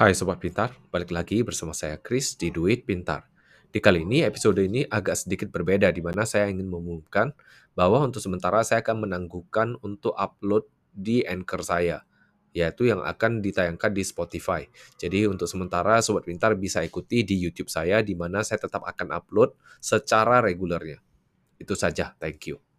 Hai Sobat Pintar, balik lagi bersama saya Chris di Duit Pintar. Di kali ini, episode ini agak sedikit berbeda di mana saya ingin mengumumkan bahwa untuk sementara saya akan menangguhkan untuk upload di Anchor saya, yaitu yang akan ditayangkan di Spotify. Jadi untuk sementara Sobat Pintar bisa ikuti di YouTube saya di mana saya tetap akan upload secara regulernya. Itu saja, thank you.